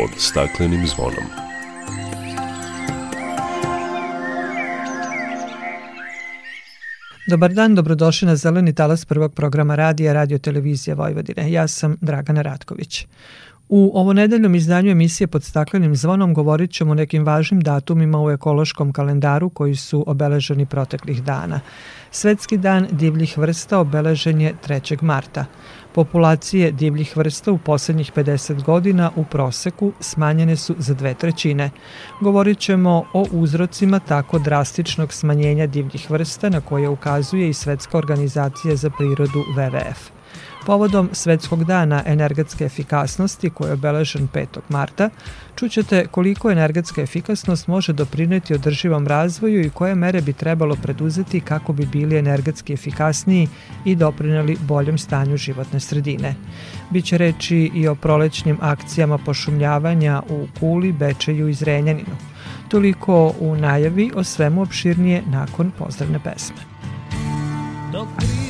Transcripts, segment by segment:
pod staklenim zvonom. Dobar dan, dobrodošli na Zeleni talas prvog programa radija Radio Televizija Vojvodine. Ja sam Dragana Ratković. U ovo nedeljnom izdanju emisije pod staklenim zvonom govorit ćemo o nekim važnim datumima u ekološkom kalendaru koji su obeleženi proteklih dana. Svetski dan divljih vrsta obeležen je 3. marta. Populacije divljih vrsta u poslednjih 50 godina u proseku smanjene su za dve trećine. Govorit ćemo o uzrocima tako drastičnog smanjenja divljih vrsta na koje ukazuje i Svetska organizacija za prirodu WWF. Povodom Svetskog dana energetske efikasnosti koji je obeležen 5. marta, čućete koliko energetska efikasnost može doprineti održivom razvoju i koje mere bi trebalo preduzeti kako bi bili energetski efikasniji i doprineli boljem stanju životne sredine. Biće reči i o prolećnim akcijama pošumljavanja u Kuli, Bečeju i Zrenjaninu. Toliko u najavi o svemu opširnije nakon pozdravne pesme. Dok priroda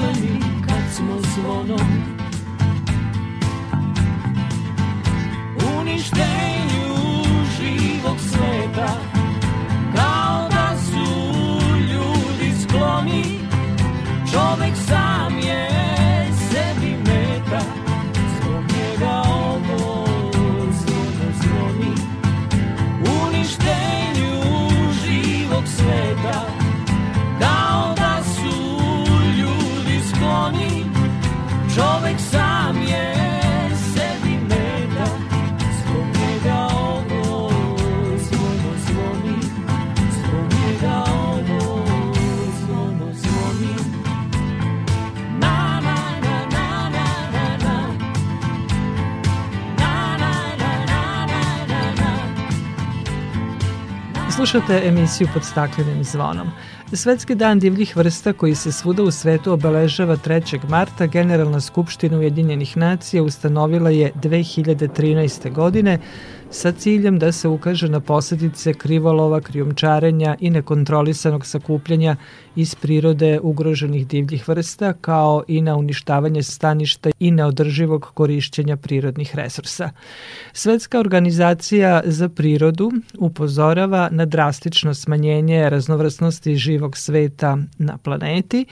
stakleni kad smo zvonom Slušate emisiju pod staklenim zvonom. Svetski dan divljih vrsta koji se svuda u svetu obeležava 3. marta Generalna skupština Ujedinjenih nacija ustanovila je 2013. godine sa ciljem da se ukaže na posledice krivolova, krijumčarenja i nekontrolisanog sakupljanja iz prirode ugroženih divljih vrsta, kao i na uništavanje staništa i neodrživog korišćenja prirodnih resursa. Svetska organizacija za prirodu upozorava na drastično smanjenje raznovrsnosti živog sveta na planeti,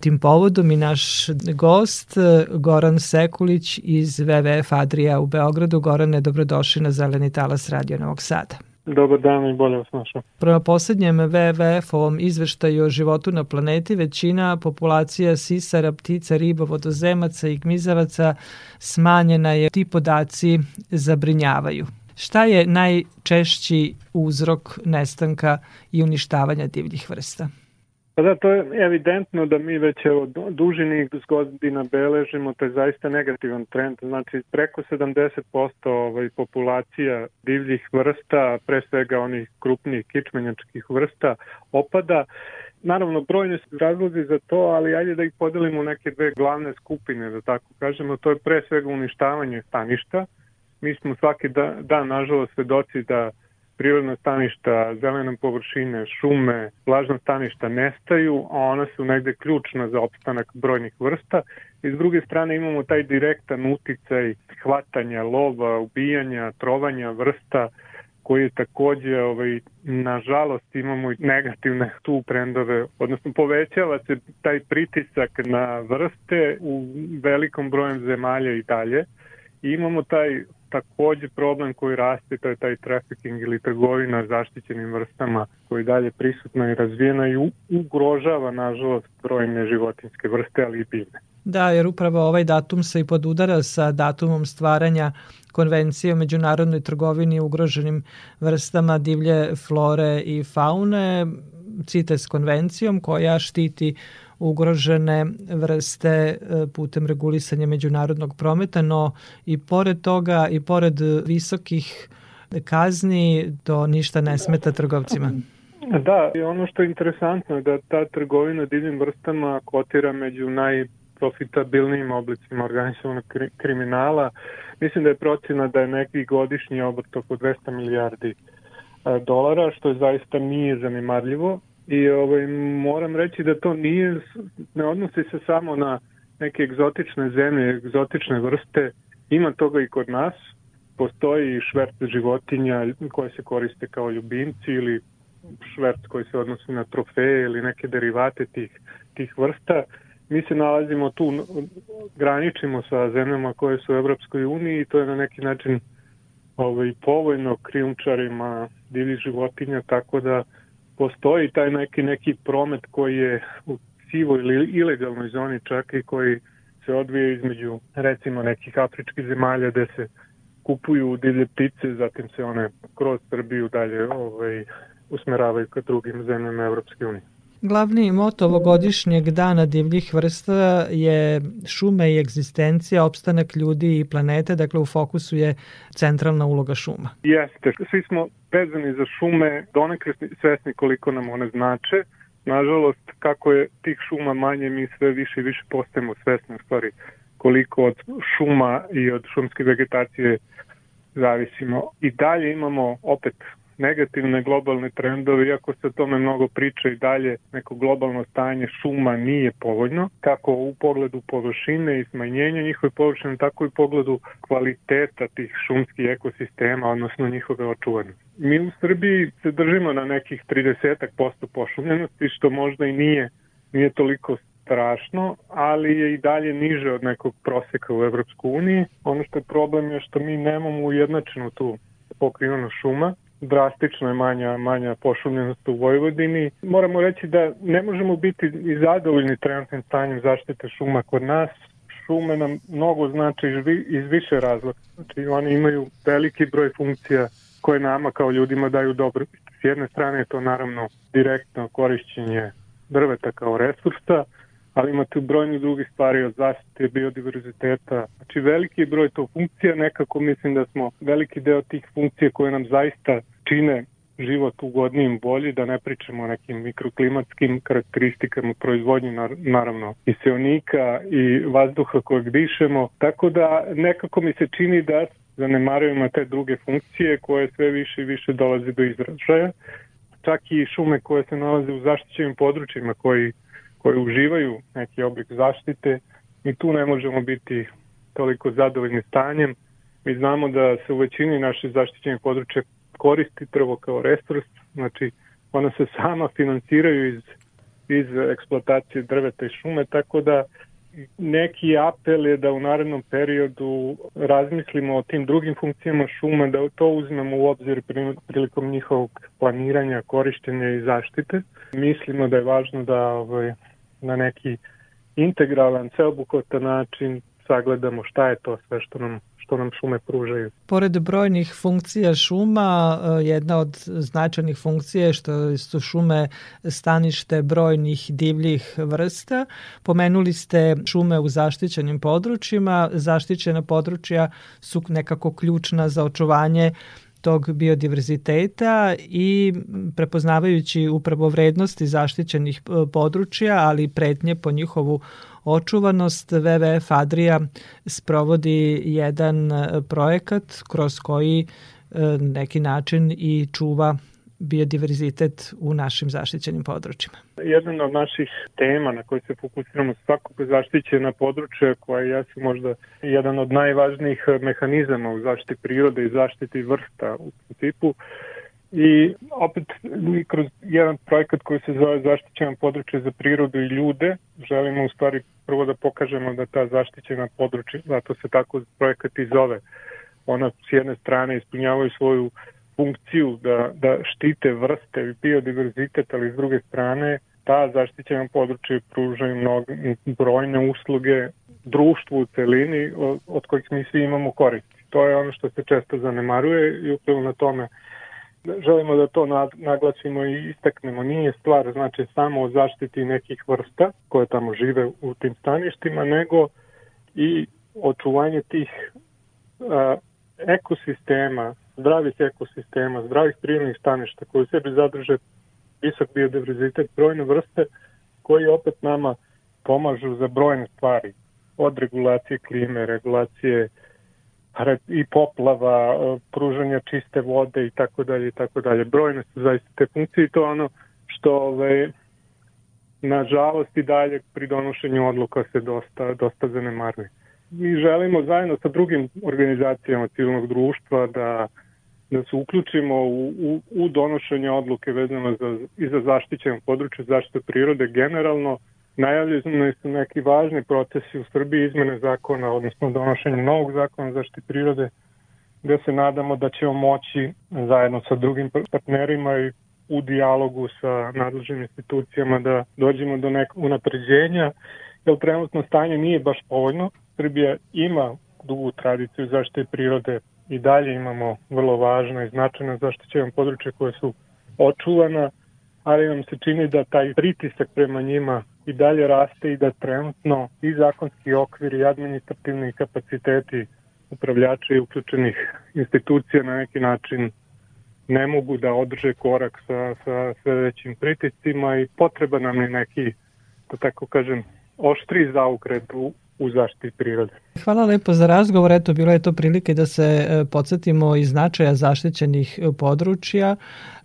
tim povodom i naš gost Goran Sekulić iz WWF Adrija u Beogradu. Gorane, dobrodošli na Zeleni talas Radio Novog Sada. Dobar dan i bolje vas našao. Prema poslednjem WWF-ovom izveštaju o životu na planeti, većina populacija sisara, ptica, riba, vodozemaca i gmizavaca smanjena je. Ti podaci zabrinjavaju. Šta je najčešći uzrok nestanka i uništavanja divljih vrsta? Pa da, to je evidentno da mi već evo, duži godina beležimo taj zaista negativan trend. Znači, preko 70% ovaj, populacija divljih vrsta, pre svega onih krupnijih kičmenjačkih vrsta, opada. Naravno, brojne su razlozi za to, ali ajde da ih podelimo u neke dve glavne skupine, da tako kažemo. To je pre svega uništavanje staništa. Mi smo svaki dan, dan nažalost, svedoci da prirodna staništa, zelene površine, šume, vlažna staništa nestaju, a ona su negde ključna za opstanak brojnih vrsta. I s druge strane imamo taj direktan uticaj hvatanja, lova, ubijanja, trovanja vrsta, koji je takođe, ovaj, nažalost, imamo i negativne tu trendove, odnosno povećava se taj pritisak na vrste u velikom brojem zemalja i dalje. I imamo taj takođe problem koji raste, to je taj trafficking ili trgovina zaštićenim vrstama koji dalje prisutna i razvijena i ugrožava, nažalost, brojne životinske vrste, ali i biljne. Da, jer upravo ovaj datum se i podudara sa datumom stvaranja konvencije o međunarodnoj trgovini ugroženim vrstama divlje flore i faune, CITES konvencijom koja štiti ugrožene vrste e, putem regulisanja međunarodnog prometa, no i pored toga i pored visokih kazni to ništa ne smeta trgovcima. Da, i ono što je interesantno je da ta trgovina divnim vrstama kotira među najprofitabilnijim oblicima organizovanog kriminala. Mislim da je procena da je neki godišnji obrt oko 200 milijardi e, dolara, što je zaista nije zanimarljivo I ovaj, moram reći da to nije, ne odnosi se samo na neke egzotične zemlje, egzotične vrste. Ima toga i kod nas. Postoji švert životinja koje se koriste kao ljubimci ili švert koji se odnosi na trofeje ili neke derivate tih, tih vrsta. Mi se nalazimo tu, graničimo sa zemljama koje su u Evropskoj uniji i to je na neki način ovaj, povojno krijumčarima divljih životinja, tako da postoji taj neki neki promet koji je u sivoj ili ilegalnoj zoni čak i koji se odvije između recimo nekih afričkih zemalja gde se kupuju divlje ptice, zatim se one kroz Srbiju dalje ovaj, usmeravaju ka drugim zemljama Evropske unije. Glavni moto ovogodišnjeg dana divljih vrsta je šume i egzistencija, opstanak ljudi i planete, dakle u fokusu je centralna uloga šuma. Jeste, svi smo vezani za šume, donekle svesni koliko nam one znače. Nažalost, kako je tih šuma manje, mi sve više i više postajemo svesni u stvari koliko od šuma i od šumske vegetacije zavisimo. I dalje imamo opet negativne globalne trendove, iako se tome mnogo priča i dalje, neko globalno stanje šuma nije povoljno, kako u pogledu površine i smanjenja njihove površine, tako i u pogledu kvaliteta tih šumskih ekosistema, odnosno njihove očuvanosti. Mi u Srbiji se držimo na nekih 30% pošumljenosti, što možda i nije, nije toliko strašno, ali je i dalje niže od nekog proseka u Evropsku uniji. Ono što je problem je što mi nemamo ujednačenu tu pokrivanu šuma drastično je manja, manja pošumljenost u Vojvodini. Moramo reći da ne možemo biti i zadovoljni trenutnim stanjem zaštite šuma kod nas. Šume nam mnogo znači iz više razloga. Znači oni imaju veliki broj funkcija koje nama kao ljudima daju dobro. S jedne strane je to naravno direktno korišćenje drveta kao resursa, ali imate brojni drugi stvari od zaštite biodiverziteta. Znači veliki broj to funkcija, nekako mislim da smo veliki deo tih funkcija koje nam zaista čine život ugodnijim bolji, da ne pričamo o nekim mikroklimatskim karakteristikama proizvodnje, naravno i seonika i vazduha kojeg dišemo, tako da nekako mi se čini da zanemarujemo te druge funkcije koje sve više i više dolaze do izražaja. Čak i šume koje se nalaze u zaštićenim područjima koji koje uživaju neki oblik zaštite, mi tu ne možemo biti toliko zadovoljni stanjem. Mi znamo da se u većini naših zaštićenih područja koristi drvo kao resurs, znači ona se sama finansiraju iz, iz eksploatacije drveta i šume, tako da neki apel je da u narednom periodu razmislimo o tim drugim funkcijama šuma, da to uzmemo u obzir prilikom njihovog planiranja, korištenja i zaštite. Mislimo da je važno da ovaj, na neki integralan, ceobuhvatan način sagledamo šta je to sve što nam što nam šume pružaju. Pored brojnih funkcija šuma, e, jedna od značajnih funkcija je što su šume stanište brojnih divljih vrsta. Pomenuli ste šume u zaštićenim područjima. Zaštićena područja su nekako ključna za očuvanje tog biodiverziteta i prepoznavajući upravo vrednosti zaštićenih e, područja, ali i pretnje po njihovu očuvanost, WWF Adria sprovodi jedan e, projekat kroz koji e, neki način i čuva biodiverzitet u našim zaštićenim područjima. Jedan od naših tema na koje se fokusiramo svakako zaštićena područja koja je jesu možda jedan od najvažnijih mehanizama u zaštiti prirode i zaštiti vrsta u principu I opet mi kroz jedan projekat koji se zove zaštićeno područje za prirodu i ljude želimo u stvari prvo da pokažemo da ta zaštićena područja, zato se tako projekat i zove, ona s jedne strane ispunjavaju svoju funkciju da, da štite vrste i biodiverzitet, ali s druge strane ta zaštićena područja pružaju mnoge, brojne usluge društvu u celini od, od kojih mi svi imamo koristi. To je ono što se često zanemaruje i upravo na tome želimo da to naglasimo i istaknemo. Nije stvar znači samo o zaštiti nekih vrsta koje tamo žive u tim staništima, nego i očuvanje tih a, ekosistema, zdravih ekosistema, zdravih prirodnih staništa koji u sebi zadrže visok biodiverzitet, brojne vrste koji opet nama pomažu za brojne stvari, od regulacije klime, regulacije i poplava, e, pružanja čiste vode i tako dalje i tako dalje. Brojne su zaista te funkcije i to ono što ove, nažalost i dalje pri donošenju odluka se dosta, dosta zanemarne. Mi želimo zajedno sa drugim organizacijama civilnog društva da, da se uključimo u, u, u donošenje odluke vezano za, i za zaštićeno područje zaštite prirode generalno, Najavljeni su neki važni procesi u Srbiji, izmene zakona, odnosno donošenje novog zakona zaštiti prirode, gde se nadamo da ćemo moći zajedno sa drugim partnerima i u dijalogu sa nadležnim institucijama da dođemo do nekog unapređenja, jer trenutno stanje nije baš povoljno. Srbija ima dugu tradiciju zaštite prirode i dalje imamo vrlo važna i značajna zaštićena područja koje su očuvana, ali nam se čini da taj pritisak prema njima i dalje raste i da trenutno i zakonski okvir i administrativni kapaciteti upravljača i uključenih institucija na neki način ne mogu da održe korak sa, sa sve većim pritiscima i potreba nam je neki, da tako kažem, oštri zaukret u, u zaštiti prirode. Hvala lepo za razgovor. Eto, bilo je to prilike da se e, podsjetimo i značaja zaštićenih e, područja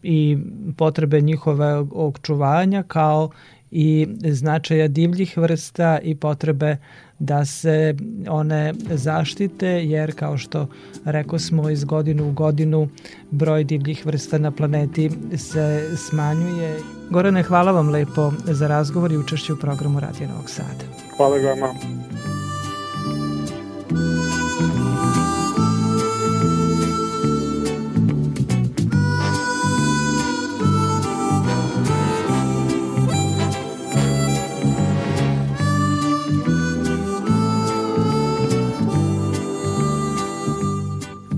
i potrebe njihove očuvanja kao i značaja divljih vrsta i potrebe da se one zaštite jer kao što reko smo iz godinu u godinu broj divljih vrsta na planeti se smanjuje. Gorane, hvala vam lepo za razgovor i učešće u programu Radio Novog Sada. Hvala vama.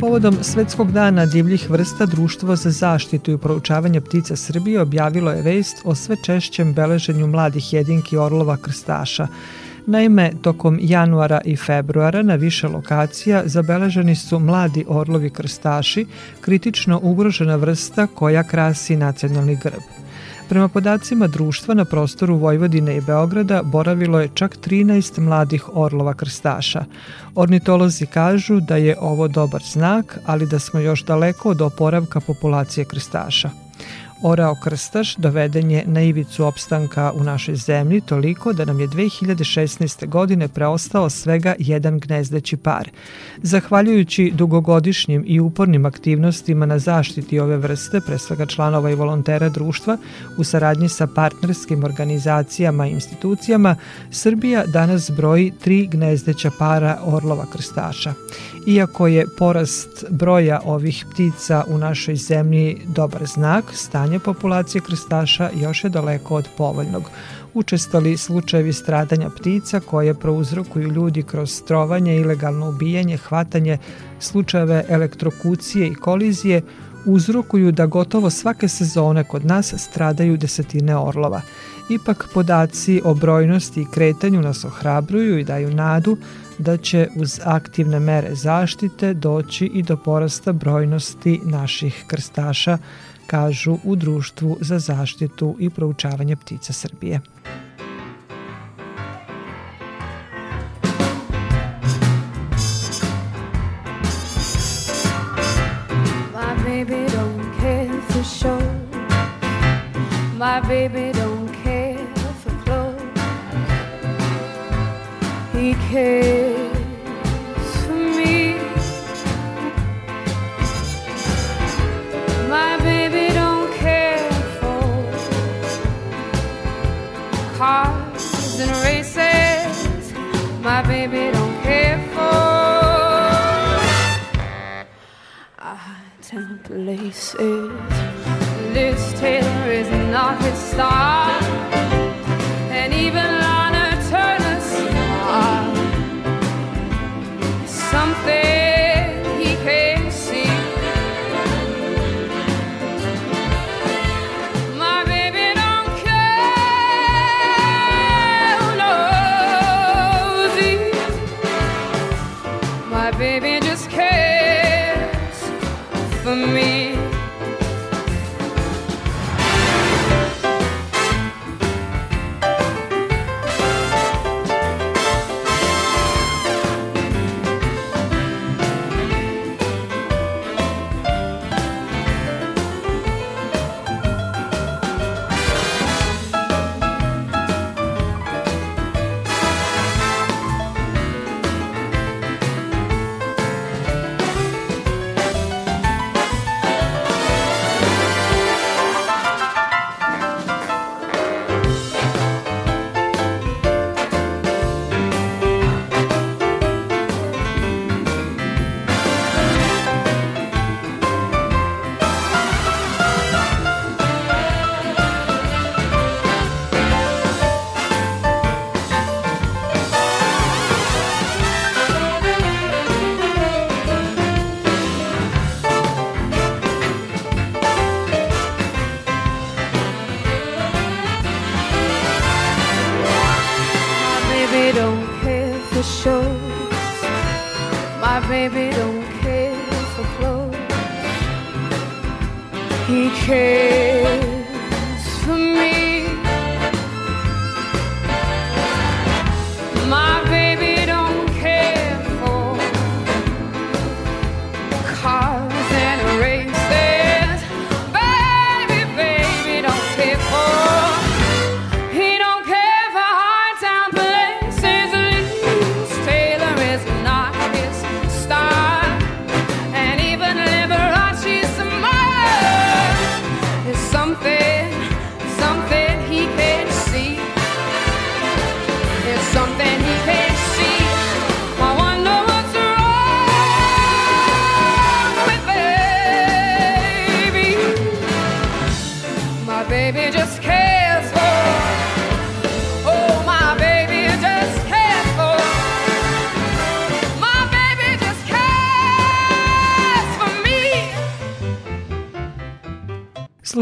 Povodom Svetskog dana divljih vrsta Društvo za zaštitu i proučavanje ptica Srbije objavilo je vest o sve češćem beleženju mladih jedinki orlova krstaša. Naime, tokom januara i februara na više lokacija zabeleženi su mladi orlovi krstaši, kritično ugrožena vrsta koja krasi nacionalni grb. Prema podacima društva na prostoru Vojvodine i Beograda boravilo je čak 13 mladih orlova krstaša. Ornitolozi kažu da je ovo dobar znak, ali da smo još daleko od oporavka populacije krstaša. Orao Krstaš doveden je na ivicu opstanka u našoj zemlji toliko da nam je 2016. godine preostao svega jedan gnezdeći par. Zahvaljujući dugogodišnjim i upornim aktivnostima na zaštiti ove vrste, pre svega članova i volontera društva, u saradnji sa partnerskim organizacijama i institucijama, Srbija danas broji tri gnezdeća para orlova krstaša. Iako je porast broja ovih ptica u našoj zemlji dobar znak, stanje stanje populacije krstaša još je daleko od povoljnog. Učestali slučajevi stradanja ptica koje prouzrokuju ljudi kroz trovanje, ilegalno ubijanje, hvatanje, slučajeve elektrokucije i kolizije uzrokuju da gotovo svake sezone kod nas stradaju desetine orlova. Ipak podaci o brojnosti i kretanju nas ohrabruju i daju nadu da će uz aktivne mere zaštite doći i do porasta brojnosti naših krstaša, kažu u Društvu za zaštitu i proučavanje ptica Srbije. My baby don't care for clothes. He cares baby don't care for item places. Liz Taylor is not his star,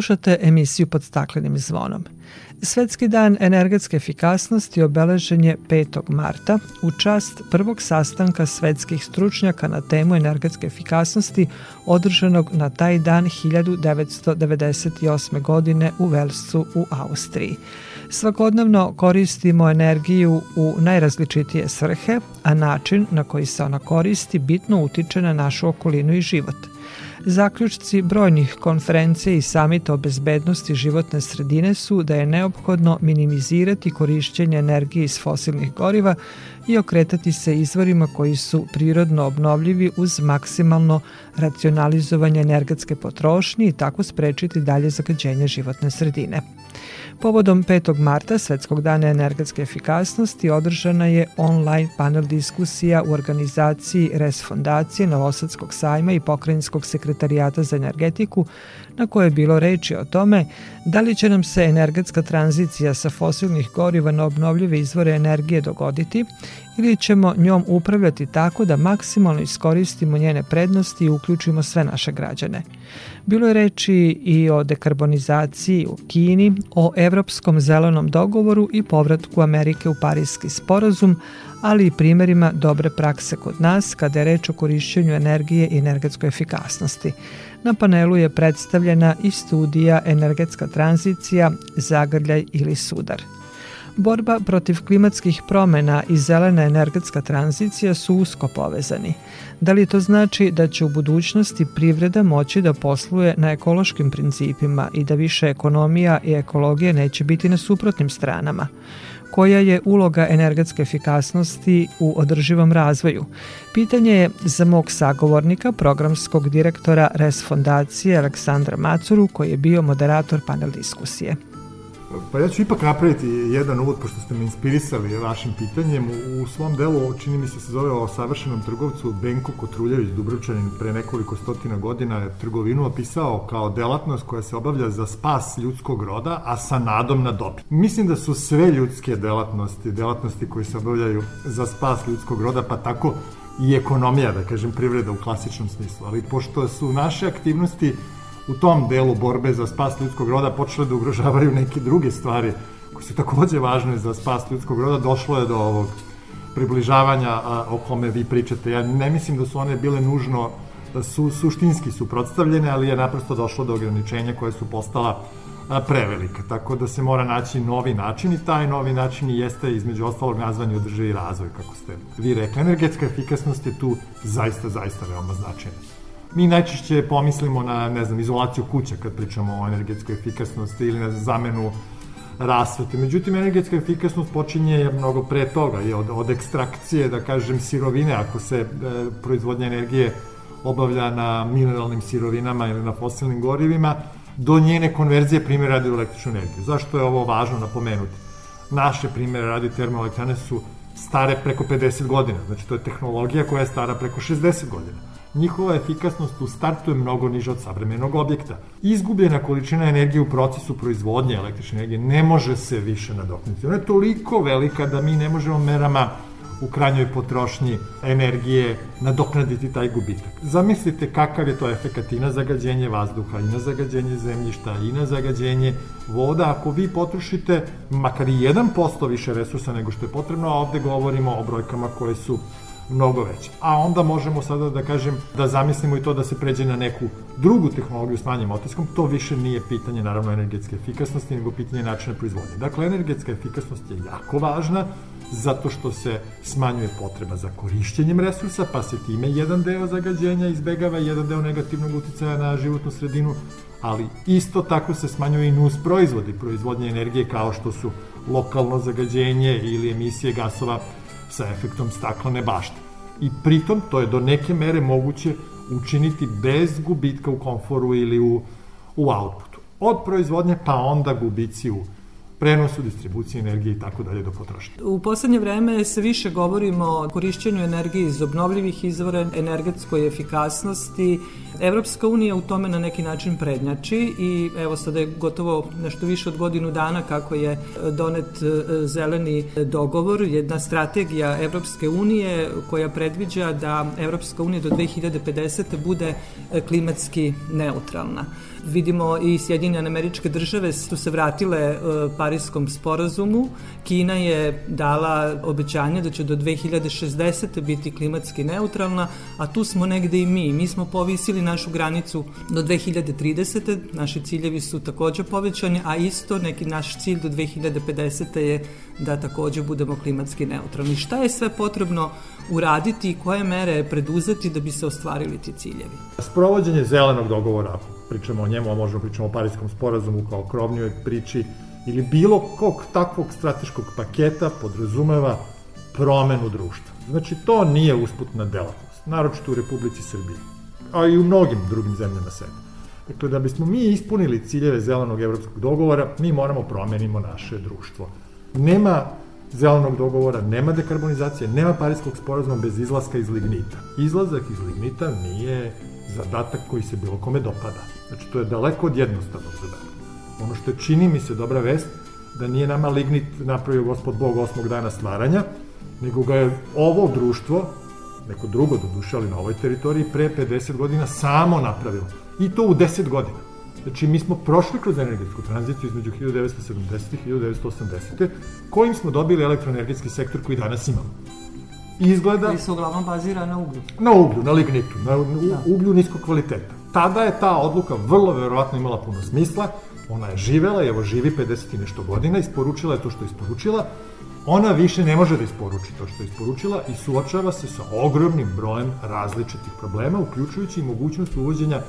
Slušate emisiju pod staklenim zvonom. Svetski dan energetske efikasnosti obeležen je 5. marta u čast prvog sastanka svetskih stručnjaka na temu energetske efikasnosti održanog na taj dan 1998. godine u Velsu u Austriji. Svakodnevno koristimo energiju u najrazličitije svrhe, a način na koji se ona koristi bitno utiče na našu okolinu i život – Zaključci brojnih konferencija i samita o bezbednosti životne sredine su da je neophodno minimizirati korišćenje energije iz fosilnih goriva i okretati se izvorima koji su prirodno obnovljivi uz maksimalno racionalizovanje energetske potrošnje i tako sprečiti dalje zagađenje životne sredine. Povodom 5. marta, Svetskog dana energetske efikasnosti, održana je online panel diskusija u organizaciji RES fondacije Novosadskog sajma i Pokrajinskog sekretarijata za energetiku, na koje je bilo reči o tome da li će nam se energetska tranzicija sa fosilnih goriva na obnovljive izvore energije dogoditi ili ćemo njom upravljati tako da maksimalno iskoristimo njene prednosti i uključimo sve naše građane. Bilo je reči i o dekarbonizaciji u Kini, o Evropskom zelenom dogovoru i povratku Amerike u Parijski sporazum, ali i primerima dobre prakse kod nas kada je reč o korišćenju energije i energetskoj efikasnosti. Na panelu je predstavljena i studija Energetska tranzicija, zagrljaj ili sudar. Borba protiv klimatskih promena i zelena energetska tranzicija su usko povezani. Da li to znači da će u budućnosti privreda moći da posluje na ekološkim principima i da više ekonomija i ekologija neće biti na suprotnim stranama? koja je uloga energetske efikasnosti u održivom razvoju. Pitanje je za mog sagovornika, programskog direktora RES fondacije Aleksandra Macuru, koji je bio moderator panel diskusije. Pa ja ću ipak napraviti jedan uvod, pošto ste me inspirisali vašim pitanjem. U svom delu, čini mi se, se zove o savršenom trgovcu Benko Kotruljević, Dubrovčanin, pre nekoliko stotina godina je trgovinu opisao kao delatnost koja se obavlja za spas ljudskog roda, a sa nadom na dobit. Mislim da su sve ljudske delatnosti, delatnosti koje se obavljaju za spas ljudskog roda, pa tako i ekonomija, da kažem, privreda u klasičnom smislu. Ali pošto su naše aktivnosti u tom delu borbe za spas ljudskog roda počele da ugrožavaju neke druge stvari koje su takođe važne za spas ljudskog roda, došlo je do ovog približavanja a, o kome vi pričate. Ja ne mislim da su one bile nužno da su suštinski suprotstavljene, ali je naprosto došlo do ograničenja koje su postala prevelika. Tako da se mora naći novi način i taj novi način i jeste između ostalog nazvani održivi razvoj, kako ste vi rekli. Energetska efikasnost je tu zaista, zaista veoma značajna. Mi najčešće pomislimo na, ne znam, izolaciju kuća kad pričamo o energetskoj efikasnosti ili na zamenu rasvete. Međutim, energetska efikasnost počinje mnogo pre toga, je od, od ekstrakcije, da kažem, sirovine, ako se e, proizvodnja energije obavlja na mineralnim sirovinama ili na fosilnim gorivima, do njene konverzije primjer radi u električnu energiju. Zašto je ovo važno napomenuti? Naše primjere radi termoelektrane su stare preko 50 godina, znači to je tehnologija koja je stara preko 60 godina njihova efikasnost u startu je mnogo niža od savremenog objekta. Izgubljena količina energije u procesu proizvodnje električne energije ne može se više nadokniti. Ona je toliko velika da mi ne možemo merama u krajnjoj potrošnji energije nadoknaditi taj gubitak. Zamislite kakav je to efekat i na zagađenje vazduha, i na zagađenje zemljišta, i na zagađenje voda. Ako vi potrošite makar i 1% više resursa nego što je potrebno, a ovde govorimo o brojkama koje su mnogo veće. A onda možemo sada da kažem da zamislimo i to da se pređe na neku drugu tehnologiju s manjim otiskom, to više nije pitanje naravno energetske efikasnosti, nego pitanje načina proizvodnje. Dakle, energetska efikasnost je jako važna zato što se smanjuje potreba za korišćenjem resursa, pa se time jedan deo zagađenja izbegava, jedan deo negativnog uticaja na životnu sredinu, ali isto tako se smanjuje i nus proizvodi, proizvodnje energije kao što su lokalno zagađenje ili emisije gasova sa efektom staklene bašte. I pritom to je do neke mere moguće učiniti bez gubitka u komforu ili u, u outputu. Od proizvodnje pa onda gubici u prenosu, distribuciji energije i tako dalje do potrošnje. U poslednje vreme se više govorimo o korišćenju energije iz obnovljivih izvora, energetskoj efikasnosti. Evropska unija u tome na neki način prednjači i evo sada je gotovo nešto više od godinu dana kako je donet e, zeleni dogovor, jedna strategija Evropske unije koja predviđa da Evropska unija do 2050. bude klimatski neutralna. Vidimo i Sjedinjene američke države su se vratile uh, Parijskom sporazumu. Kina je dala obećanje da će do 2060. biti klimatski neutralna, a tu smo negde i mi. Mi smo povisili našu granicu do 2030. Naši ciljevi su takođe povećani, a isto neki naš cilj do 2050. je da takođe budemo klimatski neutralni. Šta je sve potrebno uraditi i koje mere preduzeti da bi se ostvarili ti ciljevi? Sprovođenje zelenog dogovora pričamo o njemu, a možemo pričamo o Parijskom sporazumu kao krovnjoj priči, ili bilo kog takvog strateškog paketa podrazumeva promenu društva. Znači, to nije usputna delatnost, naročito u Republici Srbiji, a i u mnogim drugim zemljama sveta. Dakle, da bismo mi ispunili ciljeve zelenog evropskog dogovora, mi moramo promenimo naše društvo. Nema zelenog dogovora, nema dekarbonizacije, nema parijskog sporazuma bez izlaska iz lignita. Izlazak iz lignita nije zadatak koji se bilo kome dopada. Znači, to je daleko od jednostavnog zadatka. Ono što je, čini mi se dobra vest, da nije nama lignit napravio gospod Bog osmog dana stvaranja, nego ga je ovo društvo, neko drugo do duše, ali na ovoj teritoriji, pre 50 godina samo napravilo. I to u 10 godina. Znači, mi smo prošli kroz energetsku tranziciju između 1970. i 1980. kojim smo dobili elektroenergetski sektor koji danas imamo. Izgleda... Koji se uglavnom bazira na uglju. Na uglju, na lignitu, na da. uglju niskog kvaliteta. Tada je ta odluka vrlo verovatno imala puno smisla, ona je živela, evo živi 50 i nešto godina, isporučila je to što je isporučila, ona više ne može da isporuči to što je isporučila i suočava se sa ogromnim brojem različitih problema, uključujući i mogućnost uvođenja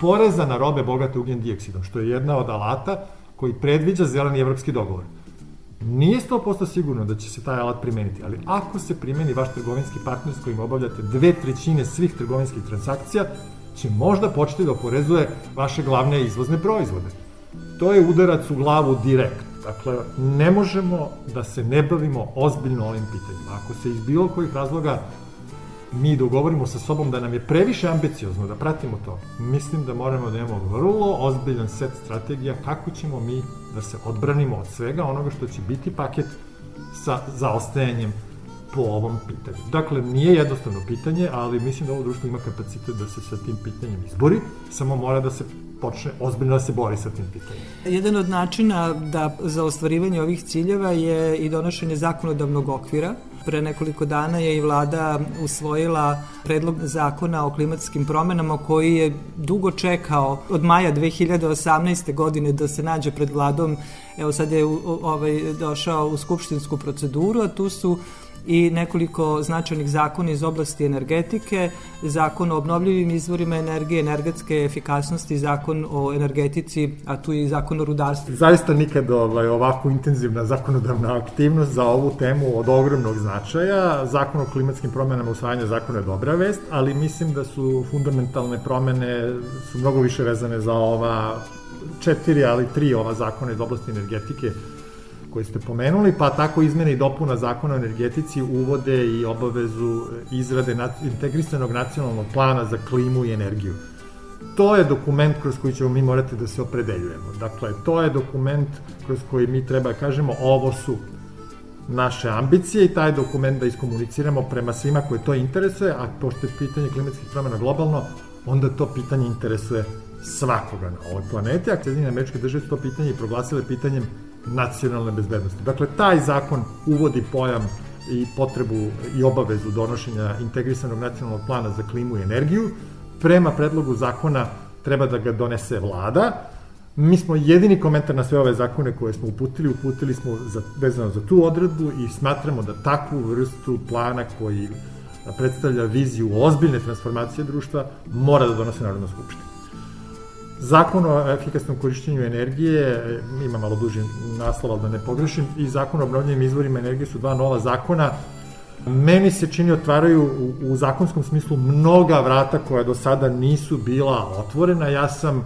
poreza na robe bogate ugljen dioksidom, što je jedna od alata koji predviđa zeleni evropski dogovor. Nije 100% sigurno da će se taj alat primeniti, ali ako se primeni vaš trgovinski partner s kojim obavljate dve trećine svih trgovinskih transakcija, će možda početi da oporezuje vaše glavne izvozne proizvode. To je udarac u glavu direkt. Dakle, ne možemo da se ne bavimo ozbiljno ovim pitanjima. Ako se iz bilo kojih razloga mi dogovorimo sa sobom da nam je previše ambiciozno da pratimo to, mislim da moramo da imamo vrlo ozbiljan set strategija kako ćemo mi da se odbranimo od svega onoga što će biti paket sa zaostajanjem po ovom pitanju. Dakle, nije jednostavno pitanje, ali mislim da ovo društvo ima kapacitet da se sa tim pitanjem izbori, samo mora da se počne ozbiljno da se bori sa tim pitanjem. Jedan od načina da za ostvarivanje ovih ciljeva je i donošenje zakonodavnog okvira, Pre nekoliko dana je i vlada usvojila predlog zakona o klimatskim promenama koji je dugo čekao od maja 2018. godine da se nađe pred vladom. Evo sad je ovaj, došao u skupštinsku proceduru, a tu su i nekoliko značajnih zakona iz oblasti energetike, zakon o obnovljivim izvorima energije, energetske efikasnosti, zakon o energetici, a tu i zakon o rudarstvu. Zaista nikad ovaj, ovako intenzivna zakonodavna aktivnost za ovu temu od ogromnog značaja. Zakon o klimatskim promenama, usvajanje zakona je dobra vest, ali mislim da su fundamentalne promene su mnogo više vezane za ova četiri, ali tri ova zakona iz oblasti energetike koje ste pomenuli, pa tako izmene i dopuna zakona o energetici uvode i obavezu izrade integrisanog nacionalnog plana za klimu i energiju. To je dokument kroz koji ćemo mi morati da se opredeljujemo. Dakle, to je dokument kroz koji mi treba da kažemo ovo su naše ambicije i taj dokument da iskomuniciramo prema svima koje to interesuje, a pošto je pitanje klimatskih promjena globalno, onda to pitanje interesuje svakoga na ovoj planeti, a Sjedinjene američke države su to pitanje i proglasile pitanjem nacionalne bezbednosti. Dakle, taj zakon uvodi pojam i potrebu i obavezu donošenja integrisanog nacionalnog plana za klimu i energiju. Prema predlogu zakona treba da ga donese vlada. Mi smo jedini komentar na sve ove zakone koje smo uputili, uputili smo za, vezano za tu odredbu i smatramo da takvu vrstu plana koji predstavlja viziju ozbiljne transformacije društva mora da donose Narodna skupština. Zakon o efikasnom korišćenju energije, ima malo duži naslov, ali da ne pogrešim, i zakon o obnovljenim izvorima energije su dva nova zakona. Meni se čini otvaraju u, u zakonskom smislu mnoga vrata koja do sada nisu bila otvorena. Ja sam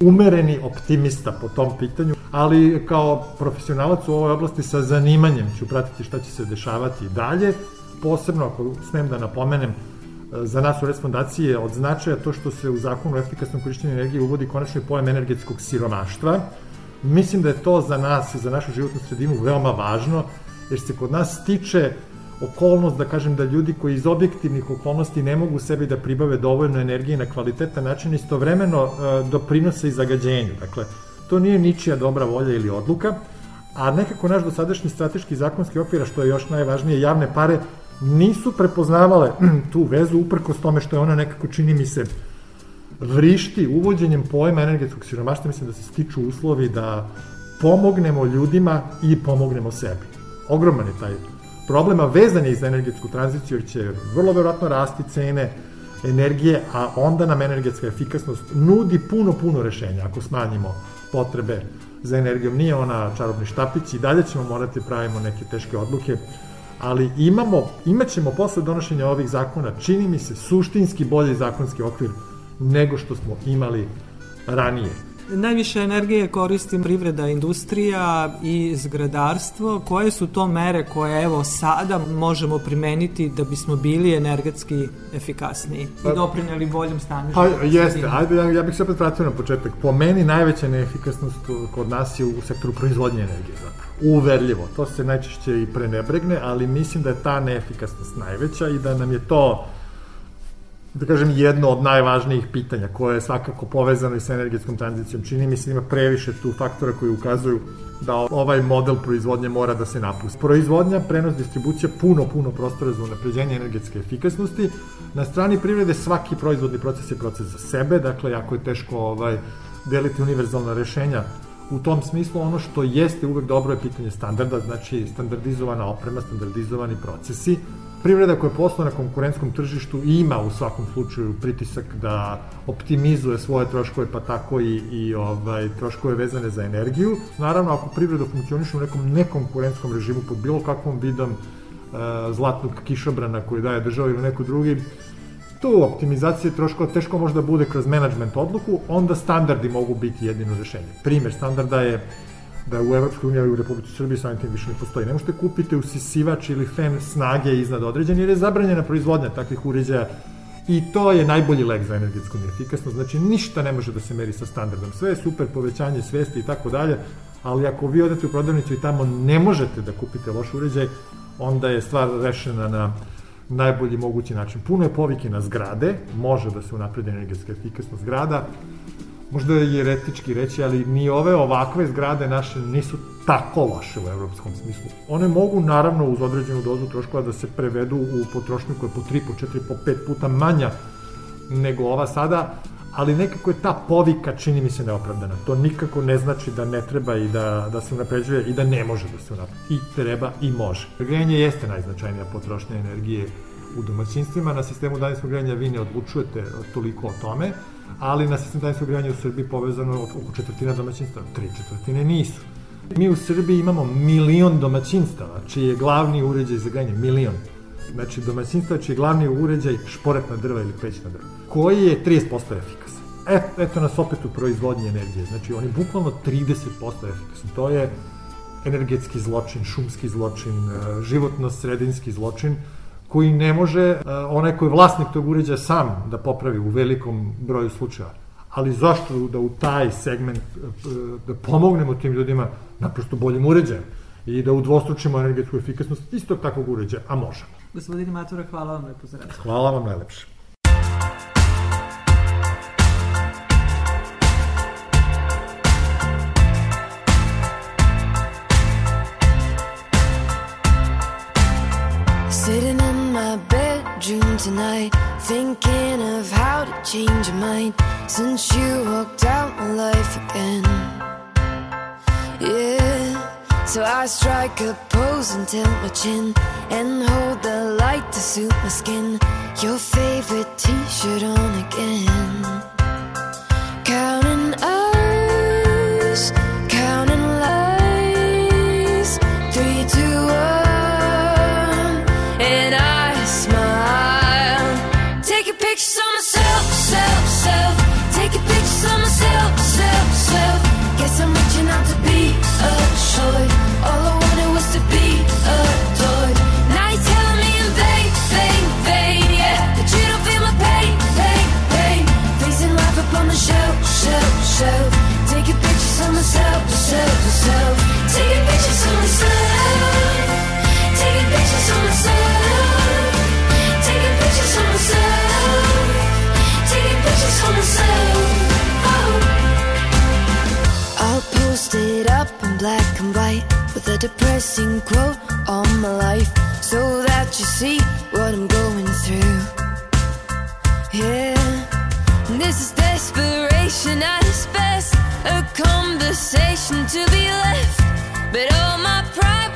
umereni optimista po tom pitanju, ali kao profesionalac u ovoj oblasti sa zanimanjem ću pratiti šta će se dešavati dalje. Posebno, ako smem da napomenem, za nas u Res fondacije od značaja to što se u zakonu o efikasnom korišćenju energije uvodi konačno i pojam energetskog siromaštva. Mislim da je to za nas i za našu životnu sredinu veoma važno, jer se kod nas stiče okolnost, da kažem, da ljudi koji iz objektivnih okolnosti ne mogu sebi da pribave dovoljno energije na kvalitetan način, istovremeno e, doprinose i zagađenju. Dakle, to nije ničija dobra volja ili odluka, a nekako naš dosadašnji strateški zakonski okvir, što je još najvažnije, javne pare nisu prepoznavale tu vezu uprkos tome što je ona nekako čini mi se vrišti uvođenjem pojma energetskog siromaštva, mislim da se stiču uslovi da pomognemo ljudima i pomognemo sebi. Ogroman je taj problema vezan je i za energetsku tranziciju, jer će vrlo verovatno rasti cene energije, a onda nam energetska efikasnost nudi puno, puno rešenja ako smanjimo potrebe za energijom. Nije ona čarobni štapić i dalje ćemo morati da pravimo neke teške odluke ali imamo, imaćemo posle donošenja ovih zakona, čini mi se, suštinski bolji zakonski okvir nego što smo imali ranije. Najviše energije koristi privreda, industrija i zgradarstvo. Koje su to mere koje evo sada možemo primeniti da bismo bili energetski efikasniji i pa- doprinjeli boljem stanju? Pa jeste, ajde, ja, ja bih se opet vratio na početak. Po meni najveća neefikasnost kod nas je u sektoru proizvodnje energije zapravo. Uverljivo, to se najčešće i prenebregne, ali mislim da je ta neefikasnost najveća i da nam je to da kažem, jedno od najvažnijih pitanja koje je svakako povezano i sa energetskom tranzicijom. Čini mi se da ima previše tu faktora koji ukazuju da ovaj model proizvodnje mora da se napusti. Proizvodnja, prenos, distribucija, puno, puno prostora za unapređenje energetske efikasnosti. Na strani privrede svaki proizvodni proces je proces za sebe, dakle, jako je teško ovaj, deliti univerzalna rešenja u tom smislu ono što jeste uvek dobro je pitanje standarda, znači standardizovana oprema, standardizovani procesi, Privreda koja posla na konkurentskom tržištu ima u svakom slučaju pritisak da optimizuje svoje troškove, pa tako i, i ovaj, troškove vezane za energiju. Naravno, ako privreda funkcioniše u nekom nekonkurentskom režimu pod bilo kakvom vidom e, zlatnog kišobrana koji daje država ili neko drugi, tu optimizacije troškova teško možda bude kroz management odluku, onda standardi mogu biti jedino rešenje. Primer standarda je da u Evropskoj uniji i u Republici Srbiji samim tim više ne postoji. Ne možete kupiti usisivač ili fen snage iznad određen jer je zabranjena proizvodnja takvih uređaja i to je najbolji lek za energetsku neefikasnost. Znači ništa ne može da se meri sa standardom. Sve je super, povećanje svesti i tako dalje, ali ako vi odete u prodavnicu i tamo ne možete da kupite loš uređaj, onda je stvar rešena na najbolji mogući način. Puno je povike na zgrade, može da se unapredi energetska efikasnost zgrada, možda je jeretički reći, ali ni ove ovakve zgrade naše nisu tako loše u evropskom smislu. One mogu naravno uz određenu dozu troškova da se prevedu u potrošnju koja je po 3, po 4, po 5 puta manja nego ova sada, ali nekako je ta povika čini mi se neopravdana. To nikako ne znači da ne treba i da, da se unapređuje i da ne može da se unapređuje. I treba i može. Grejanje jeste najznačajnija potrošnja energije u domaćinstvima. Na sistemu daljinskog grejanja vi ne odlučujete toliko o tome, ali na sistem daljinskog grejanja u Srbiji povezano oko četvrtina domaćinstava, tri četvrtine nisu. Mi u Srbiji imamo milion domaćinstava, čiji je glavni uređaj za grejanje, milion. Znači, domaćinstva čiji je glavni uređaj šporetna drva ili pećna drva, koji je 30% efikasan. Et, eto nas opet u proizvodnji energije. Znači, on je bukvalno 30% efikasan. To je energetski zločin, šumski zločin, e, životno-sredinski zločin, koji ne može uh, onaj koji je vlasnik tog uređaja sam da popravi u velikom broju slučaja. Ali zašto da u taj segment uh, da pomognemo tim ljudima naprosto boljim uređajem i da udvostručimo energetsku efikasnost istog takvog uređaja, a možemo. Gospodine Matura, hvala vam lepo za razgovor. Hvala vam najlepše. Tonight Thinking of how to change your mind Since you walked out my life again. Yeah So I strike a pose and tilt my chin And hold the light to suit my skin. Your favorite t-shirt on again. Counting and white with a depressing quote on my life. So that you see what I'm going through. Yeah, this is desperation at its best, a conversation to be left, but all my pride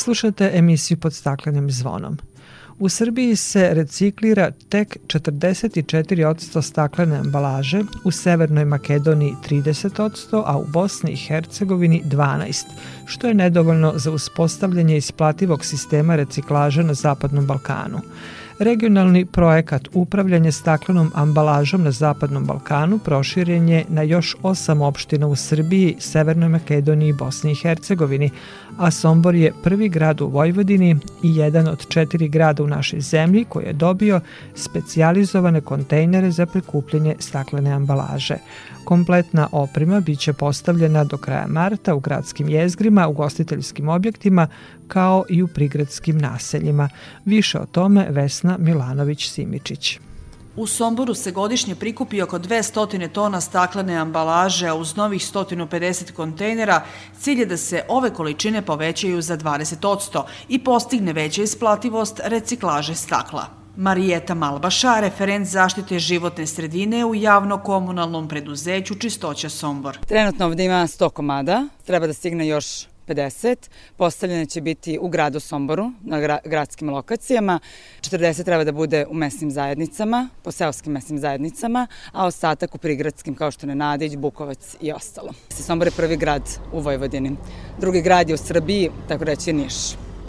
Slušate emisiju pod staklenim zvonom. U Srbiji se reciklira tek 44% staklene ambalaže, u Severnoj Makedoniji 30%, a u Bosni i Hercegovini 12%, što je nedovoljno za uspostavljanje isplativog sistema reciklaže na Zapadnom Balkanu. Regionalni projekat upravljanje staklenom ambalažom na Zapadnom Balkanu proširen je na još osam opština u Srbiji, Severnoj Makedoniji Bosni i Hercegovini, a Sombor je prvi grad u Vojvodini i jedan od četiri grada u našoj zemlji koji je dobio specijalizovane kontejnere za prikupljanje staklene ambalaže. Kompletna oprema biće postavljena do kraja marta u gradskim jezgrima, ugostiteljskim objektima, kao i u prigradskim naseljima. Više o tome Vesna Milanović-Simičić. U Somboru se godišnje prikupi oko 200 tona staklene ambalaže, a uz novih 150 kontejnera cilj je da se ove količine povećaju za 20% i postigne veća isplativost reciklaže stakla. Marijeta Malbaša, referent zaštite životne sredine u javno-komunalnom preduzeću Čistoća Sombor. Trenutno ovde ima 100 komada, treba da stigne još 50. Postavljene će biti u gradu Somboru, na gra gradskim lokacijama. 40 treba da bude u mesnim zajednicama, po seoskim mesnim zajednicama, a ostatak u prigradskim kao što je Nadić, Bukovac i ostalo. Sombor je prvi grad u Vojvodini. Drugi grad je u Srbiji, tako reći Niš.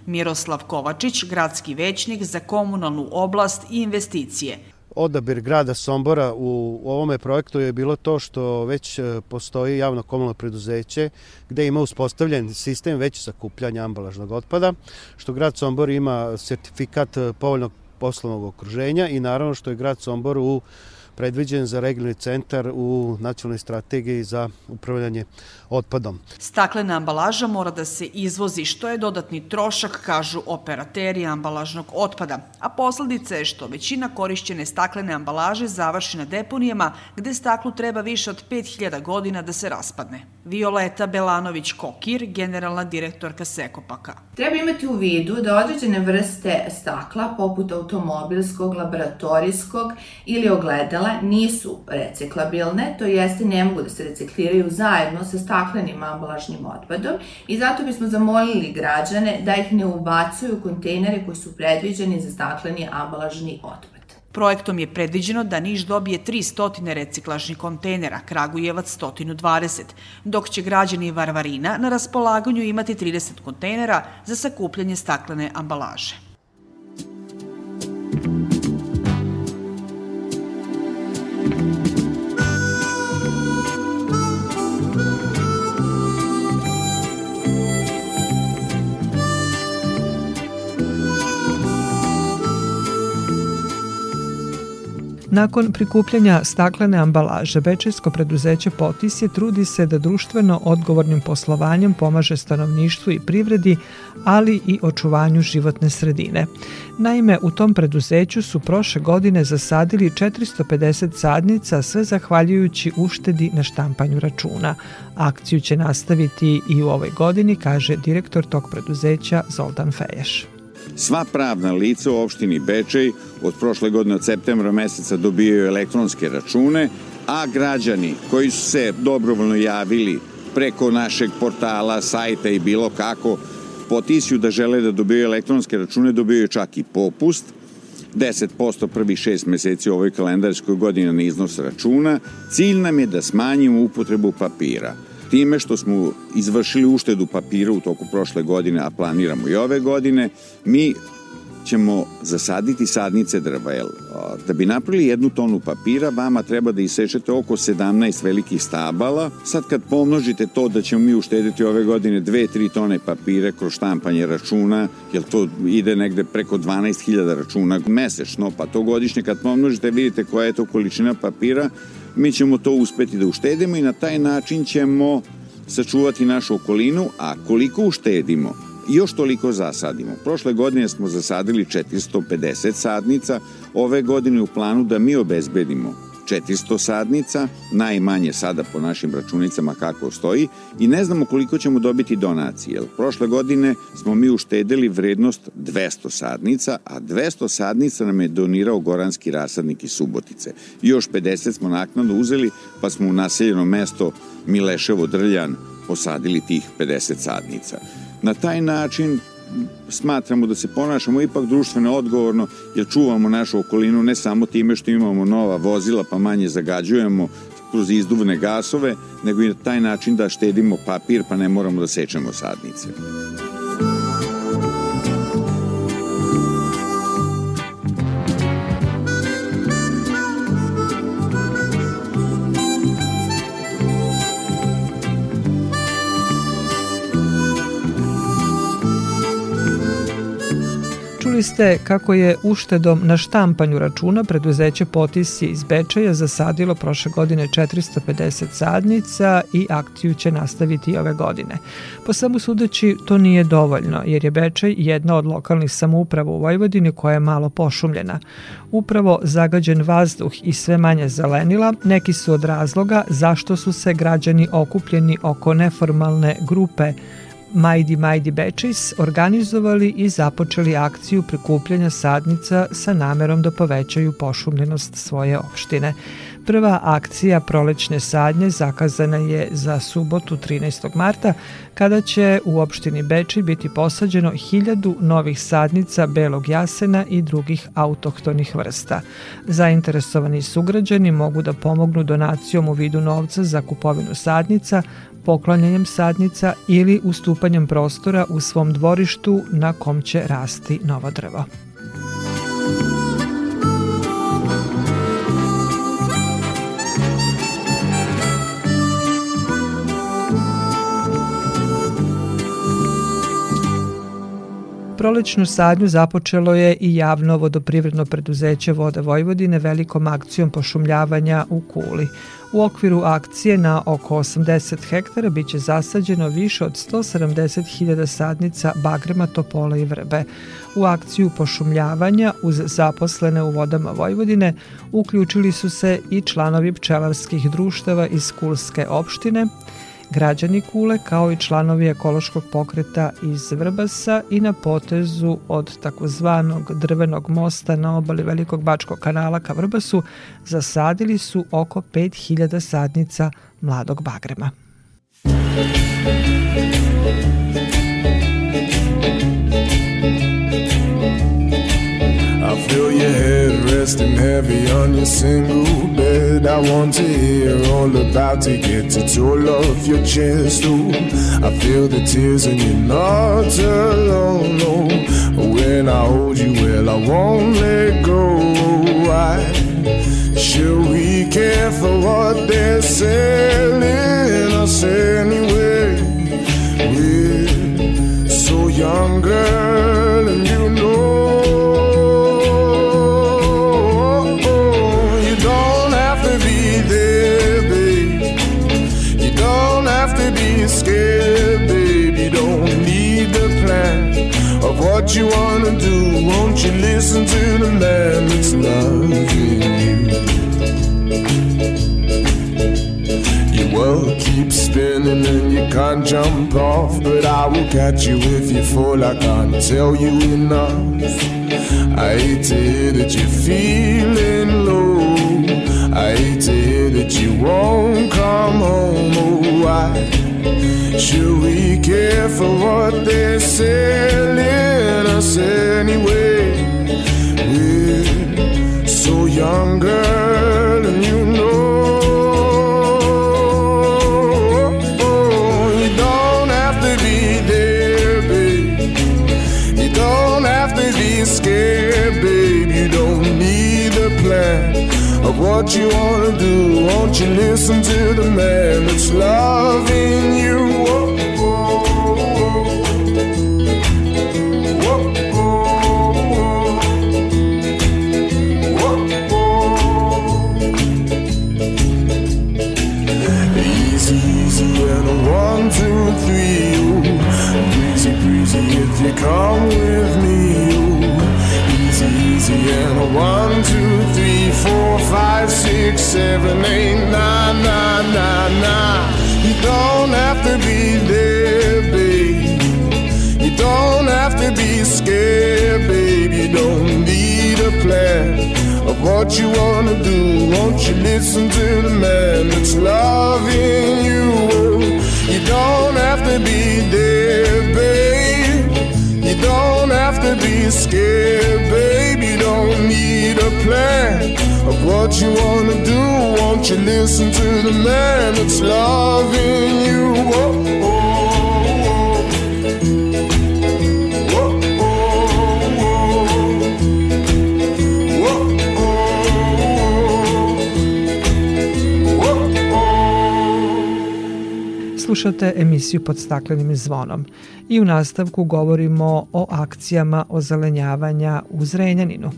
Miroslav Kovačić, gradski većnik za komunalnu oblast i investicije. Odabir grada Sombora u ovome projektu je bilo to što već e, postoji javno komunalno preduzeće gde ima uspostavljen sistem već sakupljanja ambalažnog otpada, što grad Sombor ima sertifikat e, povoljnog poslovnog okruženja i naravno što je grad Sombor u predviđen za regionalni centar u nacionalnoj strategiji za upravljanje otpadom. Staklena ambalaža mora da se izvozi, što je dodatni trošak, kažu operateri ambalažnog otpada, a posledica je što većina korišćene staklene ambalaže završi na deponijama gde staklu treba više od 5000 godina da se raspadne. Violeta Belanović-Kokir, generalna direktorka Sekopaka. Treba imati u vidu da određene vrste stakla, poput automobilskog, laboratorijskog ili ogledala, nisu reciklabilne, to jeste ne mogu da se recikliraju zajedno sa staklenim ambalažnim otpadom i zato bismo zamolili građane da ih ne ubacuju u kontejnere koji su predviđeni za stakleni ambalažni otpad. Projektom je predviđeno da Niš dobije 300 reciklažnih kontejnera, Kragujevac 120, dok će građani Varvarina na raspolaganju imati 30 kontejnera za sakupljanje staklene ambalaže. Nakon prikupljanja staklene ambalaže, Bečejsko preduzeće Potis je trudi se da društveno odgovornim poslovanjem pomaže stanovništvu i privredi, ali i očuvanju životne sredine. Naime, u tom preduzeću su prošle godine zasadili 450 sadnica, sve zahvaljujući uštedi na štampanju računa. Akciju će nastaviti i u ovoj godini, kaže direktor tog preduzeća Zoltan Feješ. Sva pravna lica u opštini Bečej od prošle godine od septembra meseca dobijaju elektronske račune, a građani koji su se dobrovoljno javili preko našeg portala, sajta i bilo kako potisju da žele da dobiju elektronske račune, dobijaju čak i popust, 10% prvih šest meseci u ovoj kalendarskoj godini na iznos računa. Cilj nam je da smanjimo upotrebu papira. Time što smo izvršili uštedu papira u toku prošle godine, a planiramo i ove godine, mi ćemo zasaditi sadnice drva. Jel, da bi napravili jednu tonu papira, vama treba da isečete oko 17 velikih stabala. Sad kad pomnožite to da ćemo mi uštediti ove godine 2-3 tone papire kroz štampanje računa, jer to ide negde preko 12.000 računa mesečno, pa to godišnje kad pomnožite vidite koja je to količina papira, mi ćemo to uspeti da uštedimo i na taj način ćemo sačuvati našu okolinu, a koliko uštedimo, još toliko zasadimo. Prošle godine smo zasadili 450 sadnica, ove godine u planu da mi obezbedimo 400 sadnica, najmanje sada po našim računicama kako stoji i ne znamo koliko ćemo dobiti donacije. Prošle godine smo mi uštedili vrednost 200 sadnica, a 200 sadnica nam je donirao Goranski rasadnik iz Subotice. Još 50 smo naknadno uzeli, pa smo u naseljeno mesto Mileševo Drljan posadili tih 50 sadnica. Na taj način smatramo da se ponašamo ipak društveno odgovorno jer čuvamo našu okolinu ne samo time što imamo nova vozila pa manje zagađujemo kroz izduvne gasove, nego i na taj način da štedimo papir pa ne moramo da sečemo sadnice. Čuli ste kako je uštedom na štampanju računa preduzeće Potisi iz Bečeja zasadilo prošle godine 450 sadnica i akciju će nastaviti ove godine. Po samu sudeći to nije dovoljno jer je Bečej jedna od lokalnih samouprava u Vojvodini koja je malo pošumljena. Upravo zagađen vazduh i sve manje zelenila neki su od razloga zašto su se građani okupljeni oko neformalne grupe Majdi Majdi Bečis organizovali i započeli akciju prikupljanja sadnica sa namerom da povećaju pošumljenost svoje opštine. Prva akcija prolećne sadnje zakazana je za subotu 13. marta, kada će u opštini Beči biti posađeno hiljadu novih sadnica belog jasena i drugih autohtonih vrsta. Zainteresovani sugrađani mogu da pomognu donacijom u vidu novca za kupovinu sadnica, poklanjanjem sadnica ili ustupanjem prostora u svom dvorištu na kom će rasti novo drvo. Prolećnu sadnju započelo je i javno vodoprivredno preduzeće Voda Vojvodine velikom akcijom pošumljavanja u Kuli. U okviru akcije na oko 80 hektara biće zasađeno više od 170.000 sadnica bagrema, topola i vrbe. U akciju pošumljavanja uz zaposlene u vodama Vojvodine uključili su se i članovi pčelarskih društava iz Kulske opštine, građani Kule kao i članovi ekološkog pokreta iz Vrbasa i na potezu od takozvanog drvenog mosta na obali Velikog Bačkog kanala ka Vrbasu zasadili su oko 5000 sadnica mladog bagrema. Feel resting heavy on your single bed. I want to hear all about it. Get it all off your chest. Ooh, I feel the tears and you're not alone. No, when I hold you, well, I won't let go. Why should we care for what they're selling us anyway? We're so young, girl, and you know. What you wanna do. Won't you listen to the man that's loving you? Your world keeps spinning and you can't jump off, but I will catch you if you fall. I can't tell you enough. I hate to hear that you're feeling low. I hate to hear that you won't come home. Oh, why should we care for what they're selling what you wanna do. Won't you listen to the man that's loving you? Whoa, whoa, whoa. Whoa, whoa, whoa. Come with me. Ooh. Easy, easy, and a one, two, three, four, five, six, seven, eight, nine, nine, nine, nine. You don't have to be there, babe. You don't have to be scared, babe. You don't need a plan of what you wanna do. Won't you listen to the man that's loving you? You don't have to be there, babe. You don't have to be scared, plan of what you wanna do. Won't you listen to the man that's loving you? Whoa. Whoa, whoa. Slušate emisiju pod staklenim zvonom i u nastavku govorimo o akcijama ozelenjavanja u Zrenjaninu.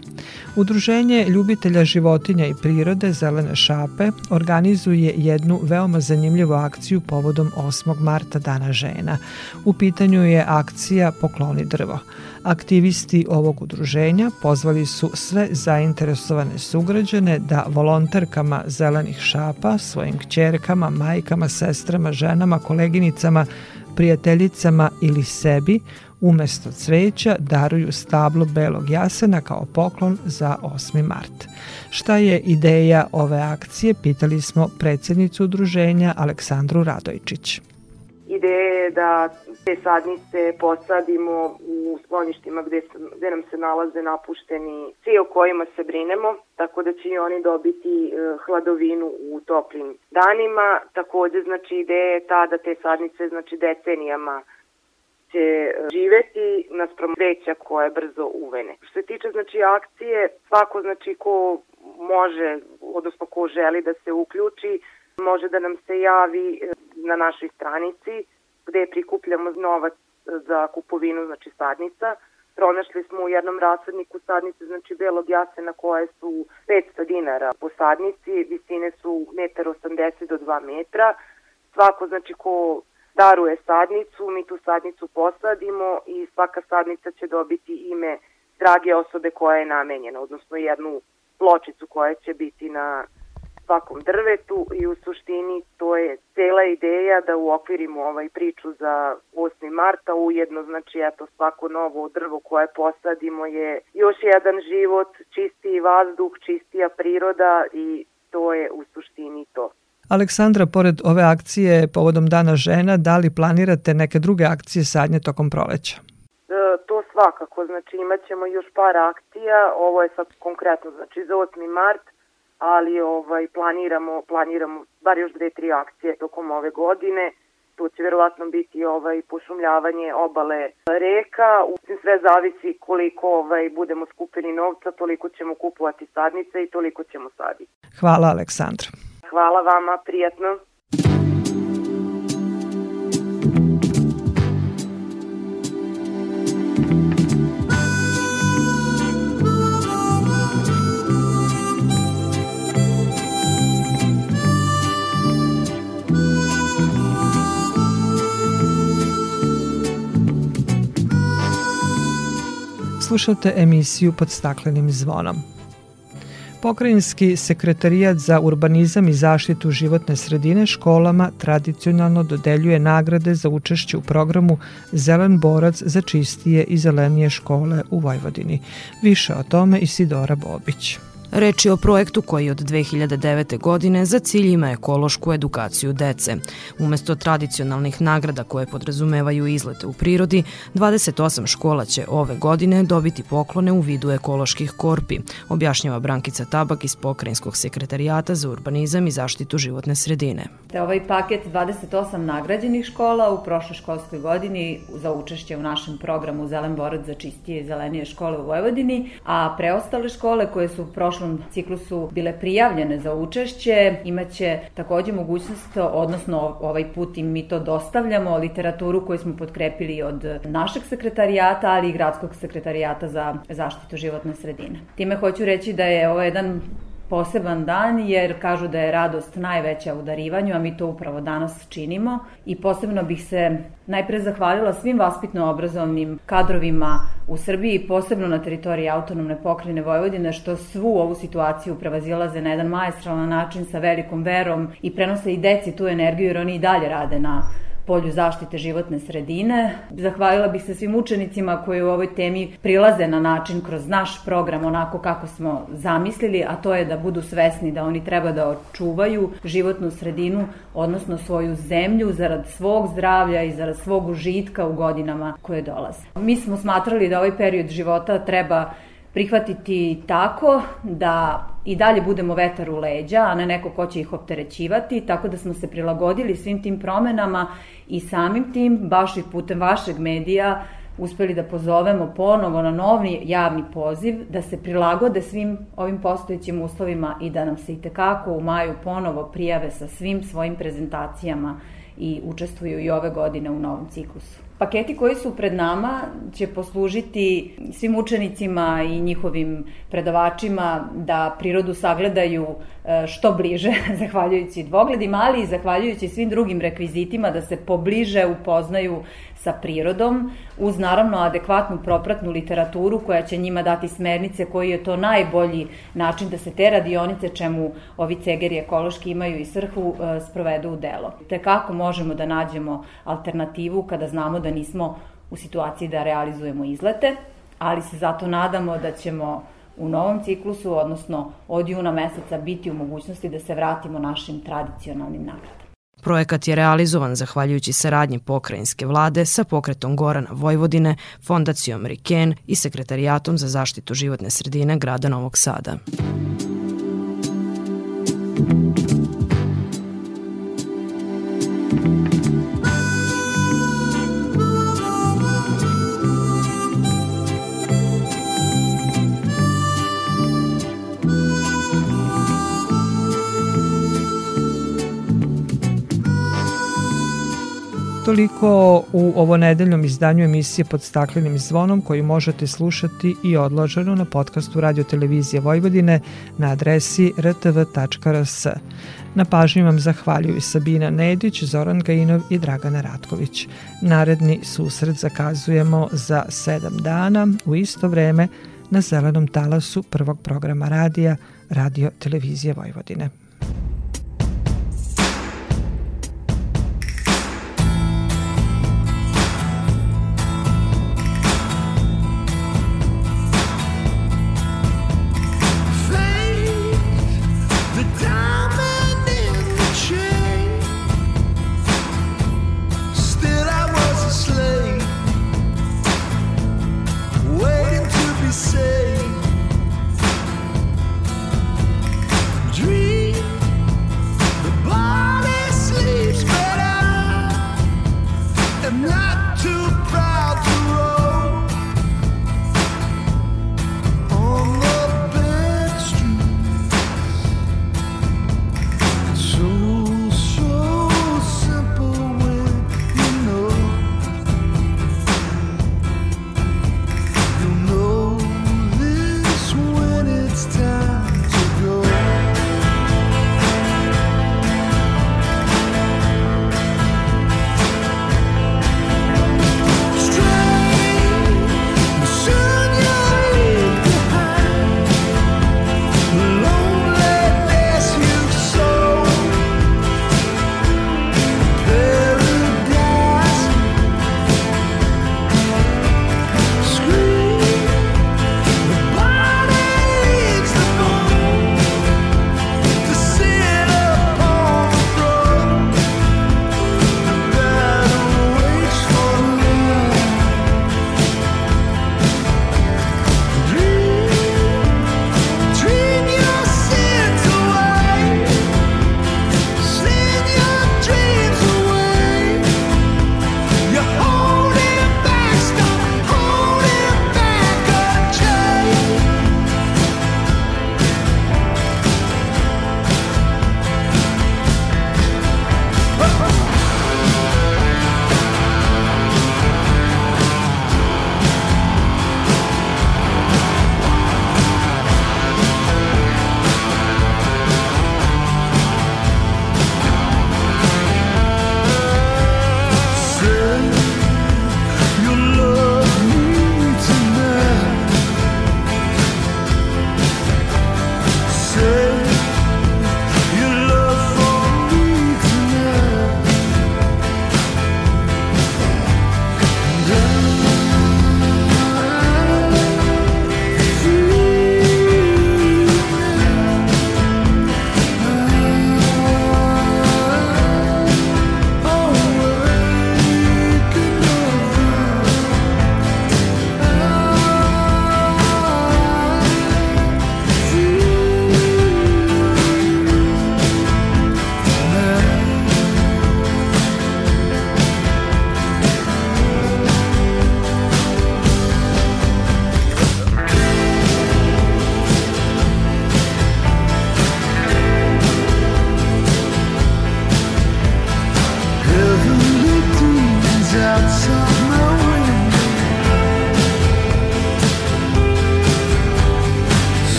Udruženje ljubitelja životinja i prirode Zelene šape organizuje jednu veoma zanimljivu akciju povodom 8. marta Dana žena. U pitanju je akcija Pokloni drvo. Aktivisti ovog udruženja pozvali su sve zainteresovane sugrađane da volonterkama zelenih šapa, svojim kćerkama, majkama, sestrama, ženama, koleginicama, prijateljicama ili sebi umesto cveća daruju stablo belog jasena kao poklon za 8. mart. Šta je ideja ove akcije, pitali smo predsjednicu udruženja Aleksandru Radojčić. Ideja je da te sadnice posadimo u skloništima gde, gde nam se nalaze napušteni svi o kojima se brinemo, tako da će i oni dobiti e, hladovinu u toplim danima. Takođe, znači, ideja je ta da te sadnice, znači, decenijama će e, živeti naspram vreća koje brzo uvene. Što se tiče znači akcije, svako znači ko može, odnosno ko želi da se uključi, može da nam se javi e, na našoj stranici gde prikupljamo novac za kupovinu znači sadnica. Pronašli smo u jednom rasadniku sadnice znači belog jasena koje su 500 dinara po sadnici, visine su 1,80 do 2 metra. Svako znači ko daruje sadnicu, mi tu sadnicu posadimo i svaka sadnica će dobiti ime drage osobe koja je namenjena, odnosno jednu pločicu koja će biti na svakom drvetu i u suštini to je cela ideja da uokvirimo ovaj priču za 8. marta, ujedno znači eto svako novo drvo koje posadimo je još jedan život, čistiji vazduh, čistija priroda i to je u suštini to. Aleksandra, pored ove akcije povodom Dana žena, da li planirate neke druge akcije sadnje tokom proleća? E, to svakako, znači imat ćemo još par akcija, ovo je sad konkretno, znači za 8. mart, ali ovaj planiramo planiramo bar još dve tri akcije tokom ove godine. Tu će verovatno biti ovaj pošumljavanje obale reka. Usim sve zavisi koliko ovaj budemo skupili novca, toliko ćemo kupovati sadnice i toliko ćemo saditi. Hvala Aleksandra. Hvala vama, prijatno. Slušate emisiju pod staklenim zvonom. Pokrajinski sekretarijat za urbanizam i zaštitu životne sredine školama tradicionalno dodeljuje nagrade za učešće u programu Zelen borac za čistije i zelenije škole u Vojvodini. Više o tome Isidora Bobić. Reč je o projektu koji od 2009. godine za cilj ima ekološku edukaciju dece. Umesto tradicionalnih nagrada koje podrazumevaju izlete u prirodi, 28 škola će ove godine dobiti poklone u vidu ekoloških korpi, objašnjava Brankica Tabak iz Pokrajinskog sekretarijata za urbanizam i zaštitu životne sredine. Te ovaj paket 28 nagrađenih škola u prošloj školskoj godini za učešće u našem programu Zelen borac za čistije i zelenije škole u Vojvodini, a preostale škole koje su u prošlom ciklusu bile prijavljene za učešće, imaće takođe mogućnost, odnosno ovaj put im mi to dostavljamo, literaturu koju smo podkrepili od našeg sekretarijata, ali i gradskog sekretarijata za zaštitu životne sredine. Time hoću reći da je ovo jedan poseban dan jer kažu da je radost najveća u darivanju, a mi to upravo danas činimo. I posebno bih se najpre zahvalila svim vaspitno-obrazovnim kadrovima u Srbiji, posebno na teritoriji autonomne pokrajine Vojvodine, što svu ovu situaciju prevazilaze na jedan maestralan način sa velikom verom i prenose i deci tu energiju jer oni i dalje rade na polju zaštite životne sredine. Zahvalila bih se svim učenicima koji u ovoj temi prilaze na način kroz naš program onako kako smo zamislili, a to je da budu svesni da oni treba da očuvaju životnu sredinu, odnosno svoju zemlju zarad svog zdravlja i zarad svog užitka u godinama koje dolaze. Mi smo smatrali da ovaj period života treba prihvatiti tako da i dalje budemo vetar u leđa, a ne neko ko će ih opterećivati, tako da smo se prilagodili svim tim promenama i samim tim, baš i putem vašeg medija, uspeli da pozovemo ponovo na novi javni poziv, da se prilagode svim ovim postojećim uslovima i da nam se i tekako u maju ponovo prijave sa svim svojim prezentacijama i učestvuju i ove godine u novom ciklusu. Paketi koji su pred nama će poslužiti svim učenicima i njihovim predavačima da prirodu sagledaju e, što bliže, zahvaljujući dvogledima, ali i zahvaljujući svim drugim rekvizitima da se pobliže upoznaju sa prirodom, uz naravno adekvatnu propratnu literaturu koja će njima dati smernice koji je to najbolji način da se te radionice, čemu ovi cegeri ekološki imaju i srhu, e, sprovedu u delo. Te kako možemo da nađemo alternativu kada znamo da nismo u situaciji da realizujemo izlete, ali se zato nadamo da ćemo u novom ciklusu, odnosno od juna meseca, biti u mogućnosti da se vratimo našim tradicionalnim nagradama. Projekat je realizovan zahvaljujući saradnji pokrajinske vlade sa pokretom Gorana Vojvodine, Fondacijom Riken i Sekretarijatom za zaštitu životne sredine grada Novog Sada. Toliko u ovo nedeljnom izdanju emisije pod staklenim zvonom koju možete slušati i odloženo na podcastu Radio Televizije Vojvodine na adresi rtv.rs. Na pažnju vam zahvaljuju Sabina Nedić, Zoran Gajinov i Dragana Ratković. Naredni susret zakazujemo za sedam dana u isto vreme na zelenom talasu prvog programa radija Radio Televizije Vojvodine.